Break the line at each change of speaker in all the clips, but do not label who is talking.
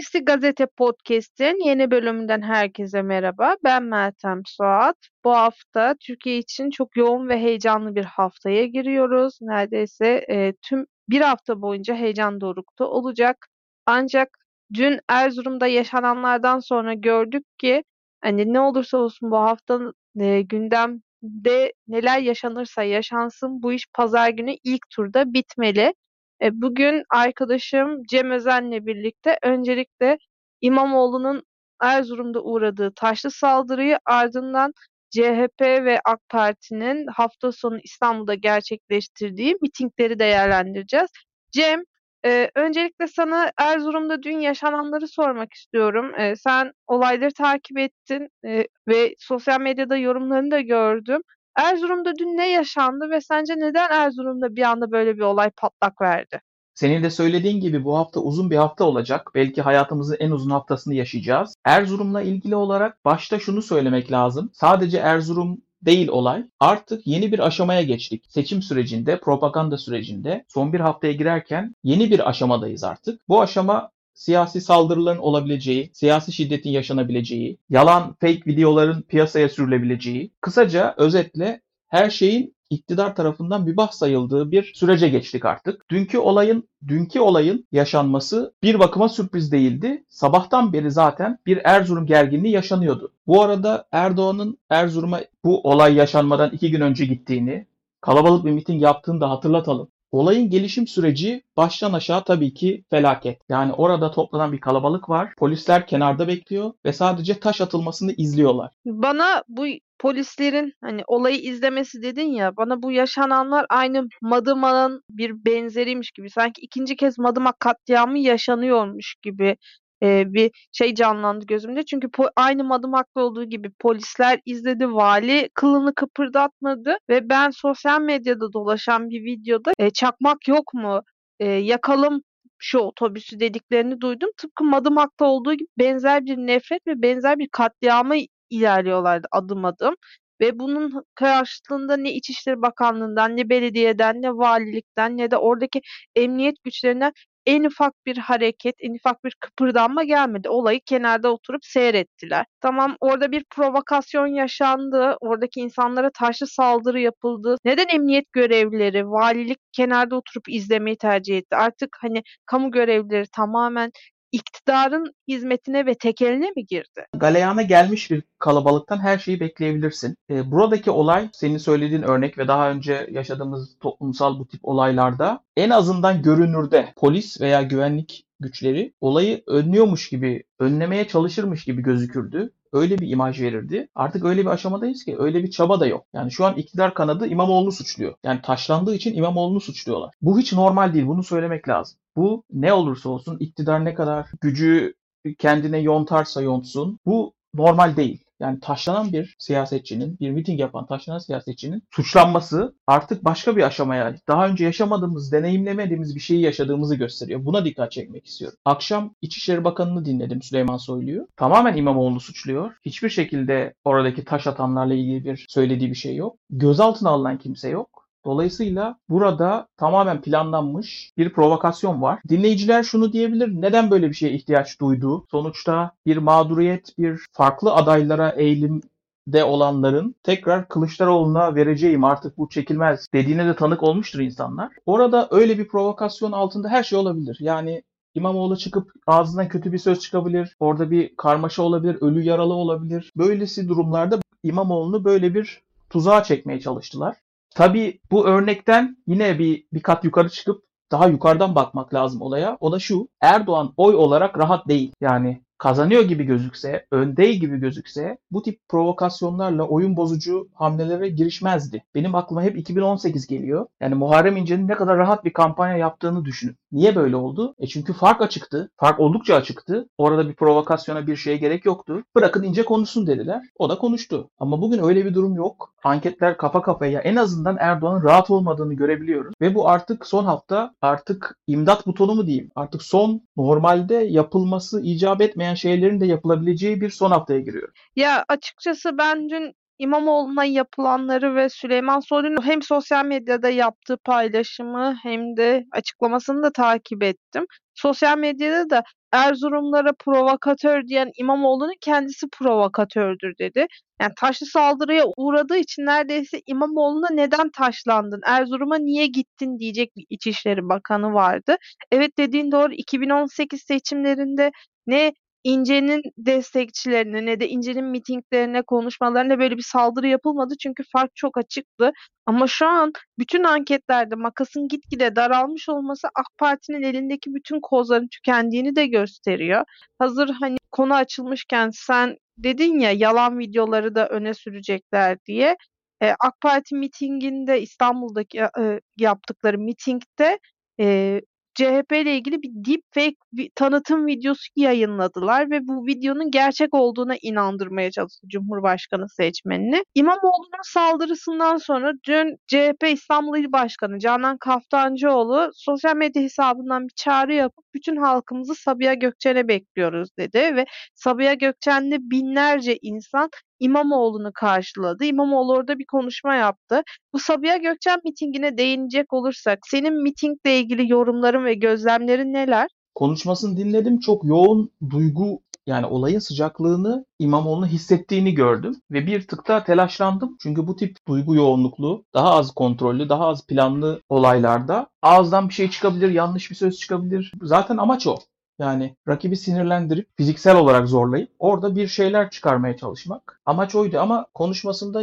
Sesli Gazete Podcast'in yeni bölümünden herkese merhaba. Ben Meltem Suat. Bu hafta Türkiye için çok yoğun ve heyecanlı bir haftaya giriyoruz. Neredeyse e, tüm bir hafta boyunca heyecan dorukta olacak. Ancak dün Erzurum'da yaşananlardan sonra gördük ki hani ne olursa olsun bu hafta e, gündemde neler yaşanırsa yaşansın bu iş pazar günü ilk turda bitmeli. E, bugün arkadaşım Cem Özen'le birlikte öncelikle İmamoğlu'nun Erzurum'da uğradığı taşlı saldırıyı ardından CHP ve AK Parti'nin hafta sonu İstanbul'da gerçekleştirdiği mitingleri değerlendireceğiz. Cem, e, öncelikle sana Erzurum'da dün yaşananları sormak istiyorum. E, sen olayları takip ettin e, ve sosyal medyada yorumlarını da gördüm. Erzurum'da dün ne yaşandı ve sence neden Erzurum'da bir anda böyle bir olay patlak verdi?
Senin de söylediğin gibi bu hafta uzun bir hafta olacak. Belki hayatımızın en uzun haftasını yaşayacağız. Erzurum'la ilgili olarak başta şunu söylemek lazım. Sadece Erzurum değil olay. Artık yeni bir aşamaya geçtik. Seçim sürecinde, propaganda sürecinde son bir haftaya girerken yeni bir aşamadayız artık. Bu aşama siyasi saldırıların olabileceği, siyasi şiddetin yaşanabileceği, yalan fake videoların piyasaya sürülebileceği, kısaca özetle her şeyin iktidar tarafından mübah sayıldığı bir sürece geçtik artık. Dünkü olayın dünkü olayın yaşanması bir bakıma sürpriz değildi. Sabahtan beri zaten bir Erzurum gerginliği yaşanıyordu. Bu arada Erdoğan'ın Erzurum'a bu olay yaşanmadan iki gün önce gittiğini, kalabalık bir miting yaptığını da hatırlatalım. Olayın gelişim süreci baştan aşağı tabii ki felaket. Yani orada toplanan bir kalabalık var. Polisler kenarda bekliyor ve sadece taş atılmasını izliyorlar.
Bana bu polislerin hani olayı izlemesi dedin ya bana bu yaşananlar aynı Madımak'ın bir benzeriymiş gibi sanki ikinci kez Madımak katliamı yaşanıyormuş gibi e, bir şey canlandı gözümde. Çünkü aynı Madımak'ta olduğu gibi polisler izledi, vali kılını kıpırdatmadı ve ben sosyal medyada dolaşan bir videoda e, çakmak yok mu, e, yakalım şu otobüsü dediklerini duydum. Tıpkı Madımak'ta olduğu gibi benzer bir nefret ve benzer bir katliama ilerliyorlardı adım adım. Ve bunun karşılığında ne İçişleri Bakanlığı'ndan, ne belediyeden, ne valilikten, ne de oradaki emniyet güçlerinden en ufak bir hareket, en ufak bir kıpırdanma gelmedi. Olayı kenarda oturup seyrettiler. Tamam orada bir provokasyon yaşandı. Oradaki insanlara taşlı saldırı yapıldı. Neden emniyet görevlileri, valilik kenarda oturup izlemeyi tercih etti? Artık hani kamu görevlileri tamamen iktidarın hizmetine ve tekeline mi girdi?
Galeyana gelmiş bir kalabalıktan her şeyi bekleyebilirsin. E, buradaki olay senin söylediğin örnek ve daha önce yaşadığımız toplumsal bu tip olaylarda en azından görünürde polis veya güvenlik güçleri olayı önlüyormuş gibi, önlemeye çalışırmış gibi gözükürdü öyle bir imaj verirdi. Artık öyle bir aşamadayız ki öyle bir çaba da yok. Yani şu an iktidar kanadı İmamoğlu'nu suçluyor. Yani taşlandığı için İmamoğlu'nu suçluyorlar. Bu hiç normal değil. Bunu söylemek lazım. Bu ne olursa olsun iktidar ne kadar gücü kendine yontarsa yontsun bu normal değil. Yani taşlanan bir siyasetçinin, bir miting yapan taşlanan siyasetçinin suçlanması artık başka bir aşamaya, daha önce yaşamadığımız, deneyimlemediğimiz bir şeyi yaşadığımızı gösteriyor. Buna dikkat çekmek istiyorum. Akşam İçişleri Bakanı'nı dinledim Süleyman Soylu'yu. Tamamen İmamoğlu suçluyor. Hiçbir şekilde oradaki taş atanlarla ilgili bir söylediği bir şey yok. Gözaltına alınan kimse yok. Dolayısıyla burada tamamen planlanmış bir provokasyon var. Dinleyiciler şunu diyebilir. Neden böyle bir şeye ihtiyaç duydu? Sonuçta bir mağduriyet, bir farklı adaylara eğilim de olanların tekrar Kılıçdaroğlu'na vereceğim artık bu çekilmez dediğine de tanık olmuştur insanlar. Orada öyle bir provokasyon altında her şey olabilir. Yani İmamoğlu çıkıp ağzından kötü bir söz çıkabilir. Orada bir karmaşa olabilir, ölü yaralı olabilir. Böylesi durumlarda İmamoğlu'nu böyle bir tuzağa çekmeye çalıştılar. Tabii bu örnekten yine bir, bir kat yukarı çıkıp daha yukarıdan bakmak lazım olaya. O da şu. Erdoğan oy olarak rahat değil. Yani kazanıyor gibi gözükse, önde gibi gözükse bu tip provokasyonlarla oyun bozucu hamlelere girişmezdi. Benim aklıma hep 2018 geliyor. Yani Muharrem İnce'nin ne kadar rahat bir kampanya yaptığını düşünün. Niye böyle oldu? E çünkü fark açıktı. Fark oldukça açıktı. Orada bir provokasyona bir şeye gerek yoktu. Bırakın İnce konuşsun dediler. O da konuştu. Ama bugün öyle bir durum yok. Anketler kafa kafaya. En azından Erdoğan'ın rahat olmadığını görebiliyoruz. Ve bu artık son hafta artık imdat butonu mu diyeyim? Artık son normalde yapılması icap etmeyen şeylerin de yapılabileceği bir son haftaya giriyor.
Ya açıkçası ben dün İmamoğlu'na yapılanları ve Süleyman Soylu'nun hem sosyal medyada yaptığı paylaşımı hem de açıklamasını da takip ettim. Sosyal medyada da Erzurumlara provokatör diyen İmamoğlu'nun kendisi provokatördür dedi. Yani taşlı saldırıya uğradığı için neredeyse İmamoğlu'na neden taşlandın, Erzurum'a niye gittin diyecek bir İçişleri Bakanı vardı. Evet dediğin doğru 2018 seçimlerinde ne İnce'nin destekçilerine ne de İnce'nin mitinglerine, konuşmalarına böyle bir saldırı yapılmadı çünkü fark çok açıktı. Ama şu an bütün anketlerde makasın gitgide daralmış olması AK Parti'nin elindeki bütün kozların tükendiğini de gösteriyor. Hazır hani konu açılmışken sen dedin ya yalan videoları da öne sürecekler diye. E, AK Parti mitinginde İstanbul'daki e, yaptıkları mitingde e, CHP ile ilgili bir deepfake bir tanıtım videosu yayınladılar ve bu videonun gerçek olduğuna inandırmaya çalıştı Cumhurbaşkanı seçmenini. İmamoğlu'nun saldırısından sonra dün CHP İstanbul İl Başkanı Canan Kaftancıoğlu sosyal medya hesabından bir çağrı yapıp bütün halkımızı Sabiha Gökçen'e bekliyoruz dedi ve Sabiha Gökçen'de binlerce insan İmamoğlu'nu karşıladı. İmamoğlu orada bir konuşma yaptı. Bu Sabiha Gökçen mitingine değinecek olursak senin mitingle ilgili yorumların ve gözlemlerin neler?
Konuşmasını dinledim. Çok yoğun duygu yani olayın sıcaklığını İmamoğlu'nun hissettiğini gördüm ve bir tık daha telaşlandım. Çünkü bu tip duygu yoğunluklu, daha az kontrollü, daha az planlı olaylarda ağızdan bir şey çıkabilir, yanlış bir söz çıkabilir. Zaten amaç o. Yani rakibi sinirlendirip fiziksel olarak zorlayıp orada bir şeyler çıkarmaya çalışmak. Amaç oydu ama konuşmasında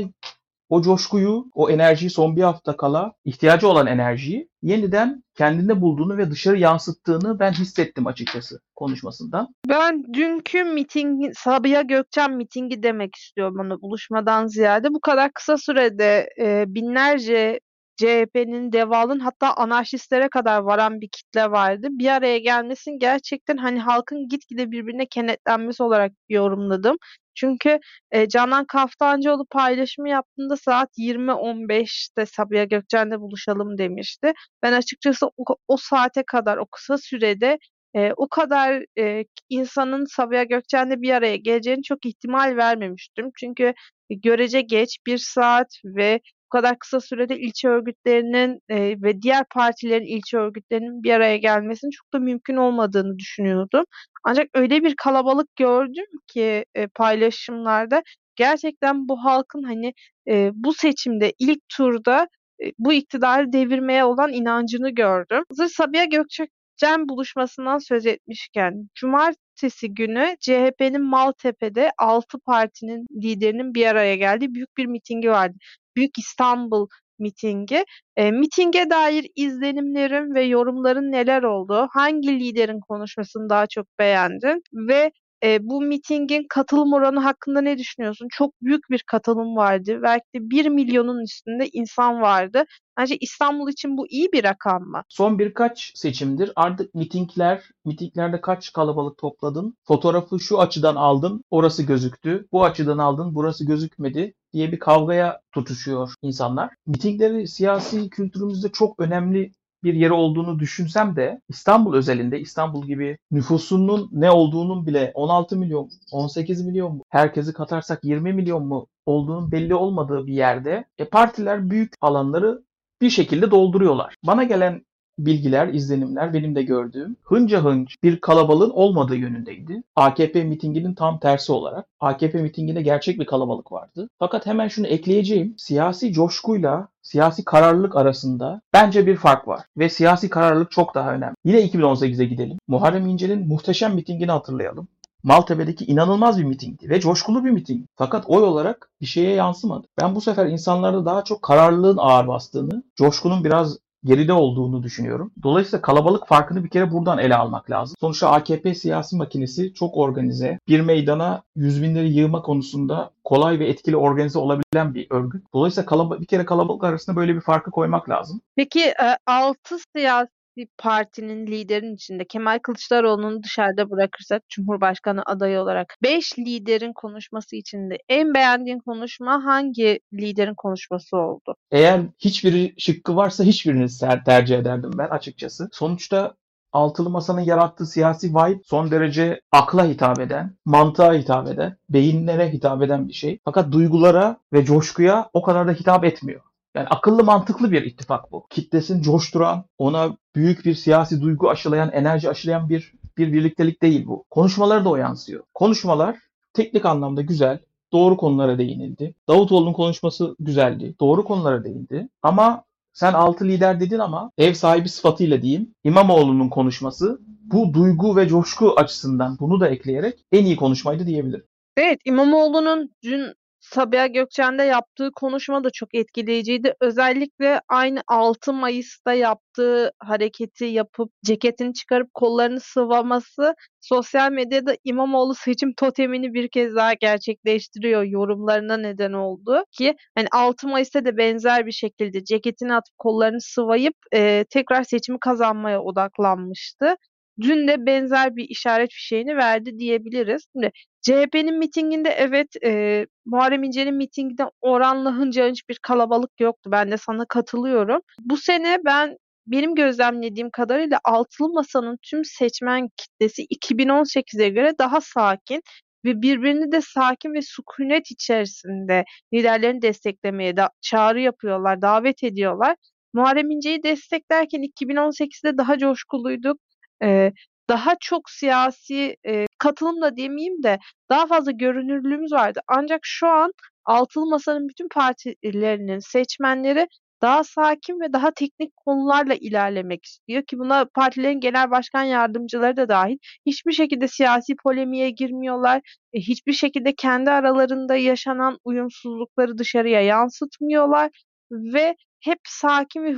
o coşkuyu, o enerjiyi son bir hafta kala ihtiyacı olan enerjiyi yeniden kendinde bulduğunu ve dışarı yansıttığını ben hissettim açıkçası konuşmasından.
Ben dünkü miting, Sabiha Gökçen mitingi demek istiyorum onu buluşmadan ziyade. Bu kadar kısa sürede e, binlerce CHP'nin, DEVA'nın hatta anarşistlere kadar varan bir kitle vardı. Bir araya gelmesin gerçekten hani halkın gitgide birbirine kenetlenmesi olarak yorumladım. Çünkü e, Canan Kaftancıoğlu paylaşımı yaptığında saat 20.15'te Sabiha Gökçen'de buluşalım demişti. Ben açıkçası o, o saate kadar, o kısa sürede e, o kadar e, insanın Sabiha Gökçen'de bir araya geleceğini çok ihtimal vermemiştim. Çünkü görece geç bir saat ve bu kadar kısa sürede ilçe örgütlerinin e, ve diğer partilerin ilçe örgütlerinin bir araya gelmesinin çok da mümkün olmadığını düşünüyordum. Ancak öyle bir kalabalık gördüm ki e, paylaşımlarda gerçekten bu halkın hani e, bu seçimde ilk turda e, bu iktidarı devirmeye olan inancını gördüm. Hazır Sabiha Gökçen buluşmasından söz etmişken Cumartesi günü CHP'nin Maltepe'de 6 partinin liderinin bir araya geldiği büyük bir mitingi vardı. Büyük İstanbul mitingi. E, mitinge dair izlenimlerin ve yorumların neler oldu? Hangi liderin konuşmasını daha çok beğendin? Ve e, bu mitingin katılım oranı hakkında ne düşünüyorsun? Çok büyük bir katılım vardı. Belki de 1 milyonun üstünde insan vardı. Bence İstanbul için bu iyi bir rakam mı?
Son birkaç seçimdir artık mitingler, mitinglerde kaç kalabalık topladın, fotoğrafı şu açıdan aldın, orası gözüktü, bu açıdan aldın, burası gözükmedi diye bir kavgaya tutuşuyor insanlar. Mitingleri siyasi kültürümüzde çok önemli bir yeri olduğunu düşünsem de İstanbul özelinde İstanbul gibi nüfusunun ne olduğunun bile 16 milyon, 18 milyon mu, herkesi katarsak 20 milyon mu olduğunun belli olmadığı bir yerde e, partiler büyük alanları bir şekilde dolduruyorlar. Bana gelen bilgiler, izlenimler benim de gördüğüm hınca hınç bir kalabalığın olmadığı yönündeydi. AKP mitinginin tam tersi olarak. AKP mitinginde gerçek bir kalabalık vardı. Fakat hemen şunu ekleyeceğim. Siyasi coşkuyla siyasi kararlılık arasında bence bir fark var. Ve siyasi kararlılık çok daha önemli. Yine 2018'e gidelim. Muharrem İnce'nin muhteşem mitingini hatırlayalım. Maltepe'deki inanılmaz bir mitingdi ve coşkulu bir miting. Fakat oy olarak bir şeye yansımadı. Ben bu sefer insanlarda daha çok kararlılığın ağır bastığını, coşkunun biraz geride olduğunu düşünüyorum. Dolayısıyla kalabalık farkını bir kere buradan ele almak lazım. Sonuçta AKP siyasi makinesi çok organize. Bir meydana yüz binleri yığma konusunda kolay ve etkili organize olabilen bir örgüt. Dolayısıyla kalab- bir kere kalabalık arasında böyle bir farkı koymak lazım.
Peki 6 siyasi partinin liderin içinde Kemal Kılıçdaroğlu'nu dışarıda bırakırsak Cumhurbaşkanı adayı olarak 5 liderin konuşması içinde en beğendiğin konuşma hangi liderin konuşması oldu?
Eğer hiçbiri şıkkı varsa hiçbirini tercih ederdim ben açıkçası. Sonuçta Altılı Masa'nın yarattığı siyasi vibe son derece akla hitap eden, mantığa hitap eden, beyinlere hitap eden bir şey. Fakat duygulara ve coşkuya o kadar da hitap etmiyor. Yani akıllı mantıklı bir ittifak bu. Kitlesini coşturan, ona büyük bir siyasi duygu aşılayan, enerji aşılayan bir bir birliktelik değil bu. Konuşmaları da o yansıyor. Konuşmalar teknik anlamda güzel, doğru konulara değinildi. Davutoğlu'nun konuşması güzeldi, doğru konulara değindi. Ama sen altı lider dedin ama ev sahibi sıfatıyla diyeyim İmamoğlu'nun konuşması bu duygu ve coşku açısından bunu da ekleyerek en iyi konuşmaydı diyebilirim.
Evet, İmamoğlu'nun dün Sabiha Gökçen'de yaptığı konuşma da çok etkileyiciydi. Özellikle aynı 6 Mayıs'ta yaptığı hareketi yapıp ceketini çıkarıp kollarını sıvaması sosyal medyada İmamoğlu seçim totemini bir kez daha gerçekleştiriyor yorumlarına neden oldu ki hani 6 Mayıs'ta da benzer bir şekilde ceketini atıp kollarını sıvayıp e, tekrar seçimi kazanmaya odaklanmıştı. Dün de benzer bir işaret fişeğini verdi diyebiliriz. Şimdi CHP'nin mitinginde evet e, Muharrem İnce'nin mitinginde oranla hınca hınç bir kalabalık yoktu. Ben de sana katılıyorum. Bu sene ben benim gözlemlediğim kadarıyla altılı masanın tüm seçmen kitlesi 2018'e göre daha sakin ve birbirini de sakin ve sükunet içerisinde liderlerini desteklemeye da çağrı yapıyorlar, davet ediyorlar. Muharrem İnce'yi desteklerken 2018'de daha coşkuluyduk. Ee, daha çok siyasi e, katılım da demeyeyim de daha fazla görünürlüğümüz vardı. Ancak şu an altılı masanın bütün partilerinin seçmenleri daha sakin ve daha teknik konularla ilerlemek istiyor ki buna partilerin genel başkan yardımcıları da dahil hiçbir şekilde siyasi polemiğe girmiyorlar. E, hiçbir şekilde kendi aralarında yaşanan uyumsuzlukları dışarıya yansıtmıyorlar ve hep sakin ve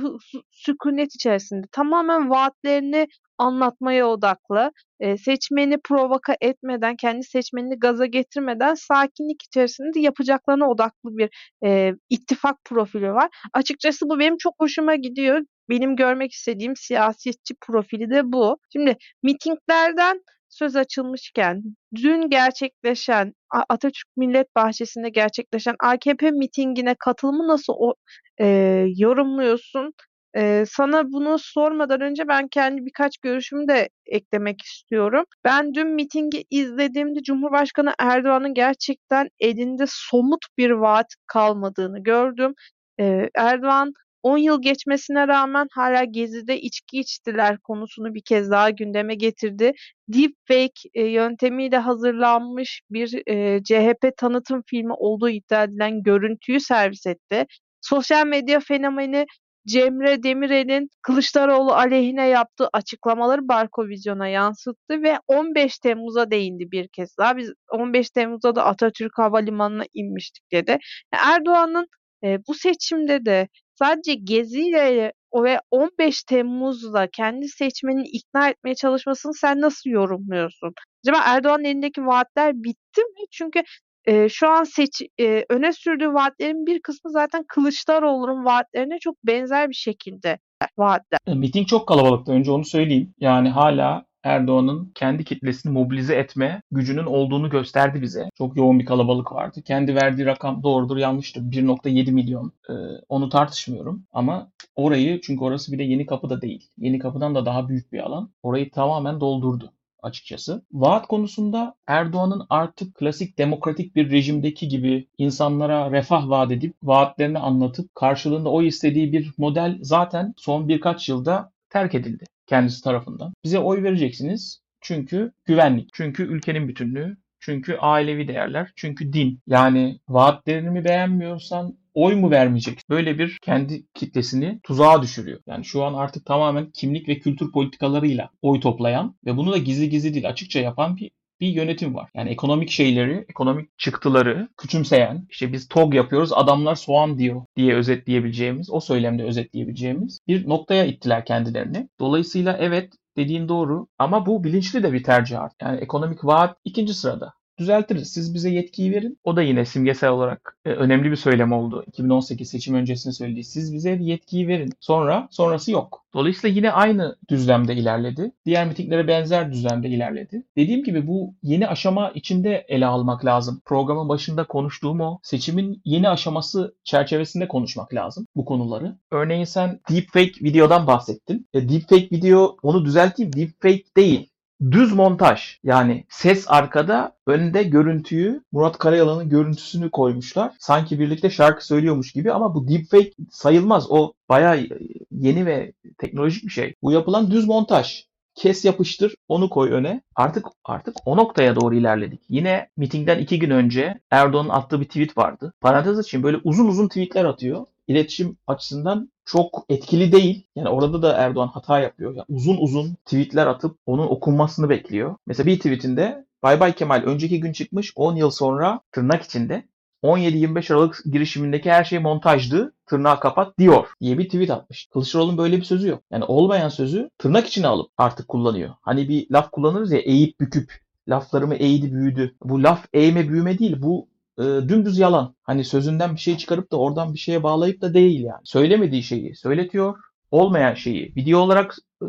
sükunet içerisinde tamamen vaatlerini anlatmaya odaklı, eee, seçmeni provoka etmeden, kendi seçmenini gaza getirmeden sakinlik içerisinde yapacaklarına odaklı bir, eee, ittifak profili var. Açıkçası bu benim çok hoşuma gidiyor. Benim görmek istediğim siyasetçi profili de bu. Şimdi mitinglerden söz açılmışken dün gerçekleşen Atatürk Millet Bahçesi'nde gerçekleşen AKP mitingine katılımı nasıl o, eee, yorumluyorsun? Eee, sana bunu sormadan önce ben kendi birkaç görüşümü de eklemek istiyorum. Ben dün mitingi izlediğimde Cumhurbaşkanı Erdoğan'ın gerçekten elinde somut bir vaat kalmadığını gördüm. Eee, Erdoğan 10 yıl geçmesine rağmen hala Gezi'de içki içtiler konusunu bir kez daha gündeme getirdi. Deepfake e, yöntemiyle hazırlanmış bir e, CHP tanıtım filmi olduğu iddia edilen görüntüyü servis etti. Sosyal medya fenomeni Cemre Demirel'in Kılıçdaroğlu aleyhine yaptığı açıklamaları Barkovizyon'a yansıttı ve 15 Temmuz'a değindi bir kez daha. Biz 15 Temmuz'da da Atatürk Havalimanı'na inmiştik dedi. Erdoğan'ın e, bu seçimde de sadece geziyle ve 15 Temmuz'da kendi seçmenini ikna etmeye çalışmasını sen nasıl yorumluyorsun? Acaba Erdoğan'ın elindeki vaatler bitti mi? Çünkü Eee, şu an seç eee, öne sürdüğü vaatlerin bir kısmı zaten Kılıçdaroğlu'nun vaatlerine çok benzer bir şekilde vaatler.
E, miting çok kalabalıktı önce onu söyleyeyim. Yani hala Erdoğan'ın kendi kitlesini mobilize etme gücünün olduğunu gösterdi bize. Çok yoğun bir kalabalık vardı. Kendi verdiği rakam doğrudur yanlıştır. 1.7 milyon. Ee, onu tartışmıyorum. Ama orayı çünkü orası bir de Yeni Kapı da değil. Yeni Kapı'dan da daha büyük bir alan. Orayı tamamen doldurdu açıkçası. Vaat konusunda Erdoğan'ın artık klasik demokratik bir rejimdeki gibi insanlara refah vaat edip vaatlerini anlatıp karşılığında o istediği bir model zaten son birkaç yılda terk edildi kendisi tarafından. Bize oy vereceksiniz çünkü güvenlik, çünkü ülkenin bütünlüğü, çünkü ailevi değerler, çünkü din. Yani vaatlerini beğenmiyorsan oy mu vermeyecek? Böyle bir kendi kitlesini tuzağa düşürüyor. Yani şu an artık tamamen kimlik ve kültür politikalarıyla oy toplayan ve bunu da gizli gizli değil açıkça yapan bir bir yönetim var. Yani ekonomik şeyleri, ekonomik çıktıları küçümseyen, işte biz TOG yapıyoruz, adamlar soğan diyor diye özetleyebileceğimiz, o söylemde özetleyebileceğimiz bir noktaya ittiler kendilerini. Dolayısıyla evet dediğin doğru ama bu bilinçli de bir tercih artık. Yani ekonomik vaat ikinci sırada. Düzeltiriz. Siz bize yetkiyi verin. O da yine simgesel olarak e, önemli bir söylem oldu. 2018 seçim öncesinde söylediği. Siz bize yetkiyi verin. Sonra sonrası yok. Dolayısıyla yine aynı düzlemde ilerledi. Diğer mitinglere benzer düzlemde ilerledi. Dediğim gibi bu yeni aşama içinde ele almak lazım. Programın başında konuştuğum o seçimin yeni aşaması çerçevesinde konuşmak lazım bu konuları. Örneğin sen deepfake videodan bahsettin. E, deepfake video onu düzelteyim. Deepfake değil düz montaj. Yani ses arkada, önde görüntüyü, Murat Karayalan'ın görüntüsünü koymuşlar. Sanki birlikte şarkı söylüyormuş gibi ama bu deepfake sayılmaz. O bayağı yeni ve teknolojik bir şey. Bu yapılan düz montaj. Kes yapıştır, onu koy öne. Artık artık o noktaya doğru ilerledik. Yine mitingden iki gün önce Erdoğan'ın attığı bir tweet vardı. Parantez için böyle uzun uzun tweetler atıyor. İletişim açısından çok etkili değil. Yani orada da Erdoğan hata yapıyor. Yani uzun uzun tweetler atıp onun okunmasını bekliyor. Mesela bir tweetinde Bay Bay Kemal önceki gün çıkmış 10 yıl sonra tırnak içinde 17-25 Aralık girişimindeki her şey montajdı. Tırnağı kapat diyor diye bir tweet atmış. Kılıçdaroğlu'nun böyle bir sözü yok. Yani olmayan sözü tırnak içine alıp artık kullanıyor. Hani bir laf kullanırız ya eğip büküp laflarımı eğdi büyüdü. Bu laf eğme büyüme değil. Bu e, dümdüz yalan. Hani sözünden bir şey çıkarıp da oradan bir şeye bağlayıp da değil yani. Söylemediği şeyi söyletiyor. Olmayan şeyi video olarak e,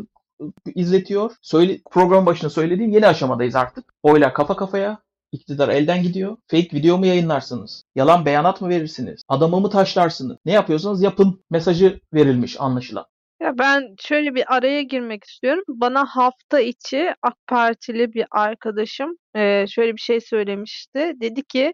izletiyor. Söyle, program başında söylediğim yeni aşamadayız artık. Oyla kafa kafaya. İktidar elden gidiyor. Fake video mu yayınlarsınız? Yalan beyanat mı verirsiniz? Adamı mı taşlarsınız? Ne yapıyorsanız yapın mesajı verilmiş anlaşılan.
Ya ben şöyle bir araya girmek istiyorum. Bana hafta içi AK Partili bir arkadaşım e, şöyle bir şey söylemişti. Dedi ki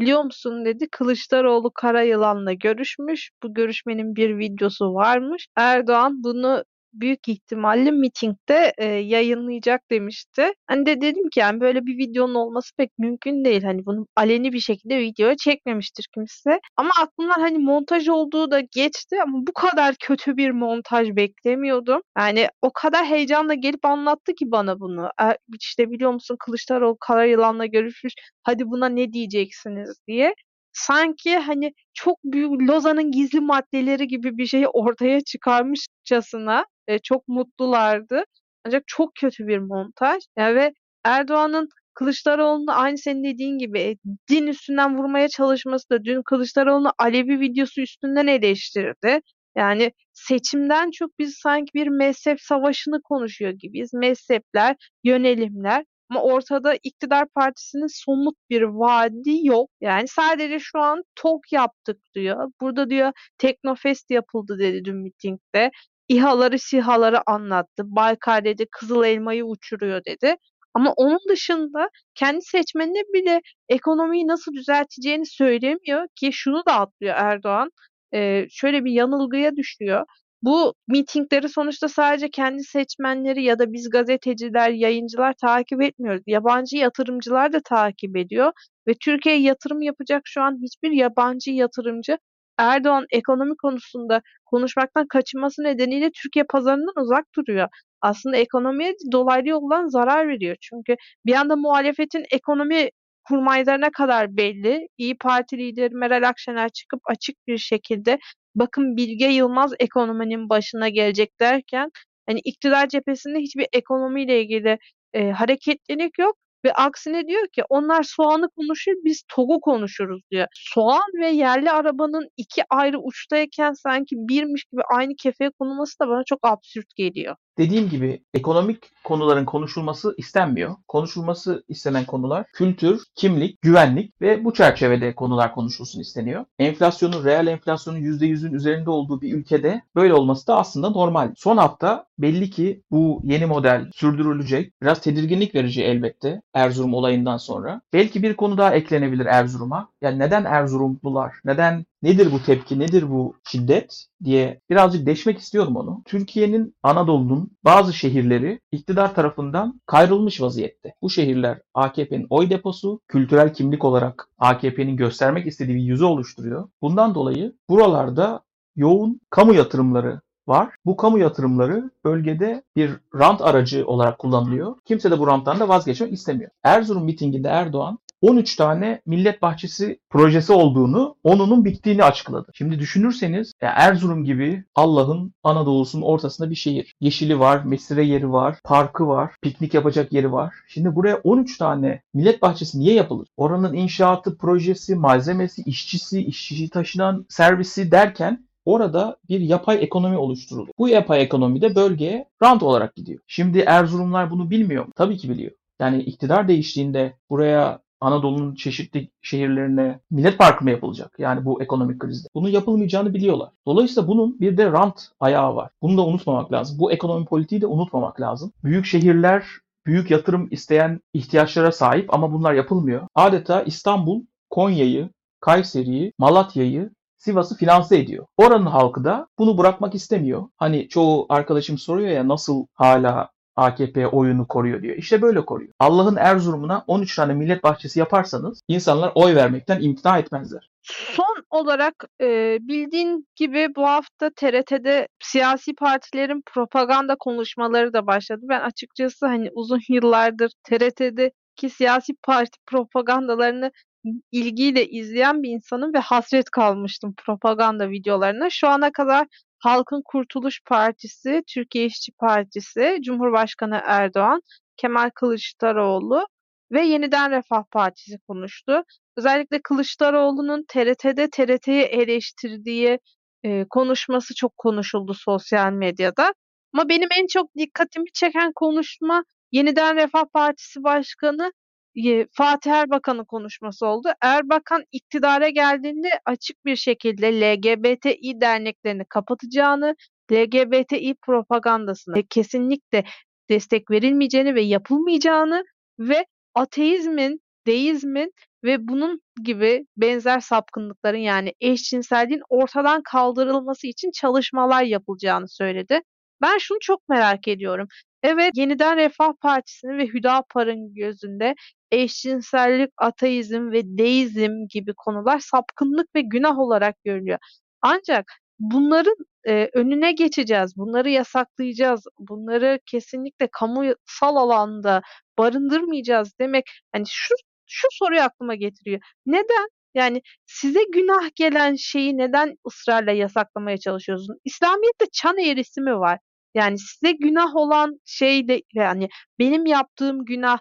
Biliyor musun dedi Kılıçdaroğlu Karayılan'la görüşmüş. Bu görüşmenin bir videosu varmış. Erdoğan bunu büyük ihtimalle mitingde e, yayınlayacak demişti. Hani de dedim ki yani böyle bir videonun olması pek mümkün değil. Hani bunu aleni bir şekilde videoya çekmemiştir kimse. Ama aklımdan hani montaj olduğu da geçti ama bu kadar kötü bir montaj beklemiyordum. Yani o kadar heyecanla gelip anlattı ki bana bunu. E, işte biliyor musun Kılıçdaroğlu kara yılanla görüşmüş. Hadi buna ne diyeceksiniz diye sanki hani çok büyük Lozan'ın gizli maddeleri gibi bir şeyi ortaya çıkarmışçasına e, çok mutlulardı. Ancak çok kötü bir montaj. Yani ve Erdoğan'ın Kılıçdaroğlu'nu aynı senin dediğin gibi e, din üstünden vurmaya çalışması da dün Kılıçdaroğlu'nu Alevi videosu üstünden eleştirdi. Yani seçimden çok biz sanki bir mezhep savaşını konuşuyor gibiyiz. Mezhepler, yönelimler ama ortada iktidar partisinin somut bir vaadi yok. Yani sadece şu an TOK yaptık diyor. Burada diyor Teknofest yapıldı dedi dün mitingde. İHA'ları SİHA'ları anlattı. Baykar dedi Kızıl Elma'yı uçuruyor dedi. Ama onun dışında kendi seçmenine bile ekonomiyi nasıl düzelteceğini söylemiyor ki şunu da atlıyor Erdoğan. Ee, şöyle bir yanılgıya düşüyor. Bu mitingleri sonuçta sadece kendi seçmenleri ya da biz gazeteciler, yayıncılar takip etmiyoruz. Yabancı yatırımcılar da takip ediyor ve Türkiye'ye yatırım yapacak şu an hiçbir yabancı yatırımcı Erdoğan ekonomi konusunda konuşmaktan kaçınması nedeniyle Türkiye pazarından uzak duruyor. Aslında ekonomiye dolaylı yoldan zarar veriyor. Çünkü bir anda muhalefetin ekonomi kurmaylarına kadar belli. İyi Parti lideri Meral Akşener çıkıp açık bir şekilde bakın Bilge Yılmaz ekonominin başına gelecek derken hani iktidar cephesinde hiçbir ekonomiyle ilgili e, hareketlilik yok. Ve aksine diyor ki onlar soğanı konuşur biz togu konuşuruz diyor. Soğan ve yerli arabanın iki ayrı uçtayken sanki birmiş gibi aynı kefeye konulması da bana çok absürt geliyor.
Dediğim gibi ekonomik konuların konuşulması istenmiyor. Konuşulması istenen konular kültür, kimlik, güvenlik ve bu çerçevede konular konuşulsun isteniyor. Enflasyonun, reel enflasyonun %100'ün üzerinde olduğu bir ülkede böyle olması da aslında normal. Son hafta belli ki bu yeni model sürdürülecek. Biraz tedirginlik verici elbette Erzurum olayından sonra. Belki bir konu daha eklenebilir Erzurum'a. Yani neden Erzurumlular, neden Nedir bu tepki, nedir bu şiddet diye birazcık deşmek istiyorum onu. Türkiye'nin Anadolu'nun bazı şehirleri iktidar tarafından kayrılmış vaziyette. Bu şehirler AKP'nin oy deposu, kültürel kimlik olarak AKP'nin göstermek istediği bir yüzü oluşturuyor. Bundan dolayı buralarda yoğun kamu yatırımları var. Bu kamu yatırımları bölgede bir rant aracı olarak kullanılıyor. Kimse de bu ranttan da vazgeçmek istemiyor. Erzurum mitinginde Erdoğan 13 tane millet bahçesi projesi olduğunu, onunun bittiğini açıkladı. Şimdi düşünürseniz ya Erzurum gibi Allah'ın Anadolu'sunun ortasında bir şehir. Yeşili var, mesire yeri var, parkı var, piknik yapacak yeri var. Şimdi buraya 13 tane millet bahçesi niye yapılır? Oranın inşaatı, projesi, malzemesi, işçisi, işçi taşınan servisi derken Orada bir yapay ekonomi oluşturuluyor. Bu yapay ekonomi de bölgeye rant olarak gidiyor. Şimdi Erzurumlar bunu bilmiyor mu? Tabii ki biliyor. Yani iktidar değiştiğinde buraya Anadolu'nun çeşitli şehirlerine millet parkı mı yapılacak? Yani bu ekonomik krizde. Bunun yapılmayacağını biliyorlar. Dolayısıyla bunun bir de rant ayağı var. Bunu da unutmamak lazım. Bu ekonomi politiği de unutmamak lazım. Büyük şehirler büyük yatırım isteyen ihtiyaçlara sahip ama bunlar yapılmıyor. Adeta İstanbul, Konya'yı, Kayseri'yi, Malatya'yı Sivas'ı finanse ediyor. Oranın halkı da bunu bırakmak istemiyor. Hani çoğu arkadaşım soruyor ya nasıl hala AKP oyunu koruyor diyor. İşte böyle koruyor. Allah'ın Erzurum'una 13 tane millet bahçesi yaparsanız insanlar oy vermekten imtina etmezler.
Son olarak e, bildiğin gibi bu hafta TRT'de siyasi partilerin propaganda konuşmaları da başladı. Ben açıkçası hani uzun yıllardır TRT'deki siyasi parti propagandalarını ilgiyle izleyen bir insanım ve hasret kalmıştım propaganda videolarına. Şu ana kadar Halkın Kurtuluş Partisi, Türkiye İşçi Partisi, Cumhurbaşkanı Erdoğan, Kemal Kılıçdaroğlu ve Yeniden Refah Partisi konuştu. Özellikle Kılıçdaroğlu'nun TRT'de TRT'yi eleştirdiği e, konuşması çok konuşuldu sosyal medyada. Ama benim en çok dikkatimi çeken konuşma Yeniden Refah Partisi Başkanı Fatih Erbakan'ın konuşması oldu. Erbakan iktidara geldiğinde açık bir şekilde LGBTİ derneklerini kapatacağını, LGBTİ propagandasına kesinlikle destek verilmeyeceğini ve yapılmayacağını ve ateizmin, deizmin ve bunun gibi benzer sapkınlıkların yani eşcinselliğin ortadan kaldırılması için çalışmalar yapılacağını söyledi. Ben şunu çok merak ediyorum. Evet, Yeniden Refah Partisi'nin ve Hüdapar'ın gözünde eşcinsellik, ateizm ve deizm gibi konular sapkınlık ve günah olarak görülüyor. Ancak bunların e, önüne geçeceğiz, bunları yasaklayacağız, bunları kesinlikle kamusal alanda barındırmayacağız demek hani şu şu soruyu aklıma getiriyor. Neden? Yani size günah gelen şeyi neden ısrarla yasaklamaya çalışıyorsunuz? İslamiyet'te çan eğrisi mi var? Yani size günah olan şey de yani benim yaptığım günah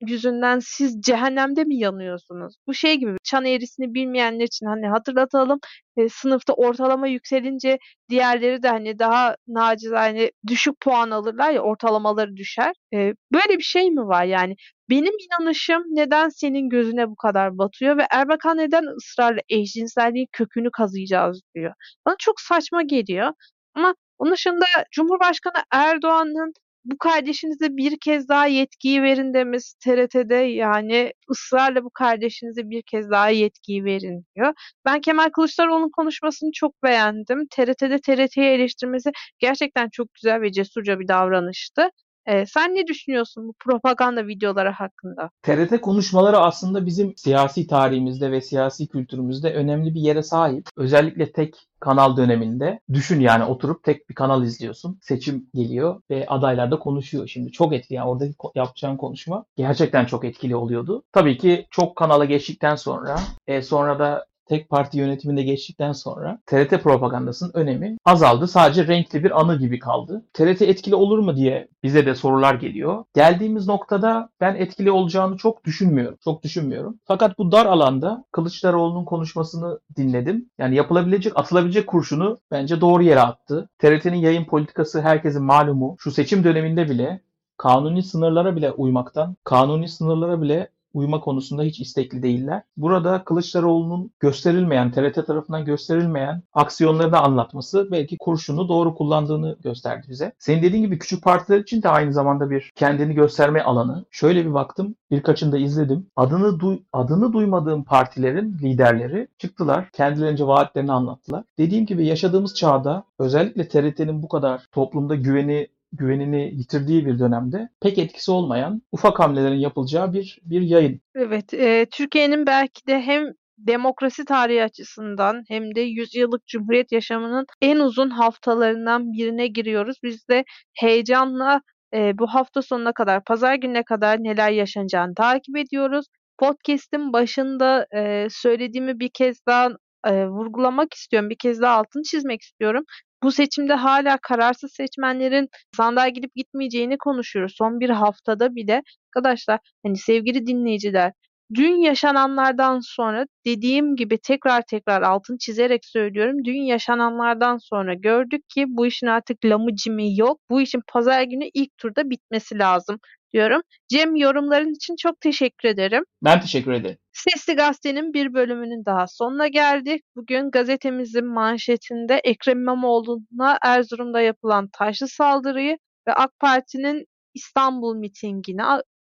yüzünden siz cehennemde mi yanıyorsunuz? Bu şey gibi çan eğrisini bilmeyenler için hani hatırlatalım e, sınıfta ortalama yükselince diğerleri de hani daha nacizane düşük puan alırlar ya ortalamaları düşer. E, böyle bir şey mi var yani? Benim inanışım neden senin gözüne bu kadar batıyor ve Erbakan neden ısrarla eşcinselliğin kökünü kazıyacağız diyor. Bana çok saçma geliyor. Ama onun dışında Cumhurbaşkanı Erdoğan'ın bu kardeşinize bir kez daha yetkiyi verin demesi TRT'de yani ısrarla bu kardeşinize bir kez daha yetkiyi verin diyor. Ben Kemal Kılıçdaroğlu'nun konuşmasını çok beğendim. TRT'de TRT'yi eleştirmesi gerçekten çok güzel ve cesurca bir davranıştı. Ee, sen ne düşünüyorsun bu propaganda videoları hakkında?
TRT konuşmaları aslında bizim siyasi tarihimizde ve siyasi kültürümüzde önemli bir yere sahip. Özellikle tek kanal döneminde düşün yani oturup tek bir kanal izliyorsun. Seçim geliyor ve adaylar da konuşuyor. Şimdi çok etkili yani oradaki yapacağın konuşma gerçekten çok etkili oluyordu. Tabii ki çok kanala geçtikten sonra e, sonra da tek parti yönetiminde geçtikten sonra TRT propagandasının önemi azaldı. Sadece renkli bir anı gibi kaldı. TRT etkili olur mu diye bize de sorular geliyor. Geldiğimiz noktada ben etkili olacağını çok düşünmüyorum. Çok düşünmüyorum. Fakat bu dar alanda Kılıçdaroğlu'nun konuşmasını dinledim. Yani yapılabilecek, atılabilecek kurşunu bence doğru yere attı. TRT'nin yayın politikası herkesin malumu. Şu seçim döneminde bile kanuni sınırlara bile uymaktan, kanuni sınırlara bile uyma konusunda hiç istekli değiller. Burada Kılıçdaroğlu'nun gösterilmeyen, TRT tarafından gösterilmeyen aksiyonlarını anlatması belki kurşunu doğru kullandığını gösterdi bize. Senin dediğin gibi küçük partiler için de aynı zamanda bir kendini gösterme alanı. Şöyle bir baktım, birkaçını da izledim. Adını duy, adını duymadığım partilerin liderleri çıktılar, kendilerince vaatlerini anlattılar. Dediğim gibi yaşadığımız çağda özellikle TRT'nin bu kadar toplumda güveni güvenini yitirdiği bir dönemde pek etkisi olmayan ufak hamlelerin yapılacağı bir bir yayın.
Evet, e, Türkiye'nin belki de hem demokrasi tarihi açısından hem de yüzyıllık cumhuriyet yaşamının en uzun haftalarından birine giriyoruz. Biz de heyecanla e, bu hafta sonuna kadar, pazar gününe kadar neler yaşanacağını takip ediyoruz. podcast'in başında e, söylediğimi bir kez daha e, vurgulamak istiyorum. Bir kez daha altını çizmek istiyorum. Bu seçimde hala kararsız seçmenlerin sandığa gidip gitmeyeceğini konuşuyoruz. Son bir haftada bile arkadaşlar hani sevgili dinleyiciler dün yaşananlardan sonra dediğim gibi tekrar tekrar altını çizerek söylüyorum. Dün yaşananlardan sonra gördük ki bu işin artık lamıcımı yok. Bu işin pazar günü ilk turda bitmesi lazım diyorum. Cem yorumların için çok teşekkür ederim.
Ben teşekkür ederim.
Sesli Gazete'nin bir bölümünün daha sonuna geldik. Bugün gazetemizin manşetinde Ekrem İmamoğlu'na Erzurum'da yapılan taşlı saldırıyı ve AK Parti'nin İstanbul mitingini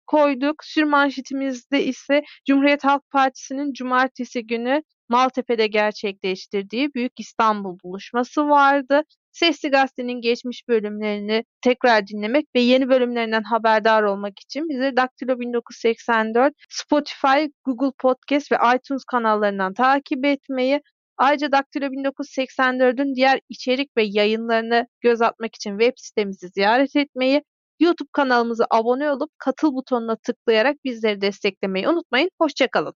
koyduk. Sürmanşetimizde ise Cumhuriyet Halk Partisi'nin cumartesi günü Maltepe'de gerçekleştirdiği Büyük İstanbul buluşması vardı. Sesli Gazete'nin geçmiş bölümlerini tekrar dinlemek ve yeni bölümlerinden haberdar olmak için bizi Daktilo 1984, Spotify, Google Podcast ve iTunes kanallarından takip etmeyi, ayrıca Daktilo 1984'ün diğer içerik ve yayınlarını göz atmak için web sitemizi ziyaret etmeyi, YouTube kanalımıza abone olup katıl butonuna tıklayarak bizleri desteklemeyi unutmayın. Hoşçakalın.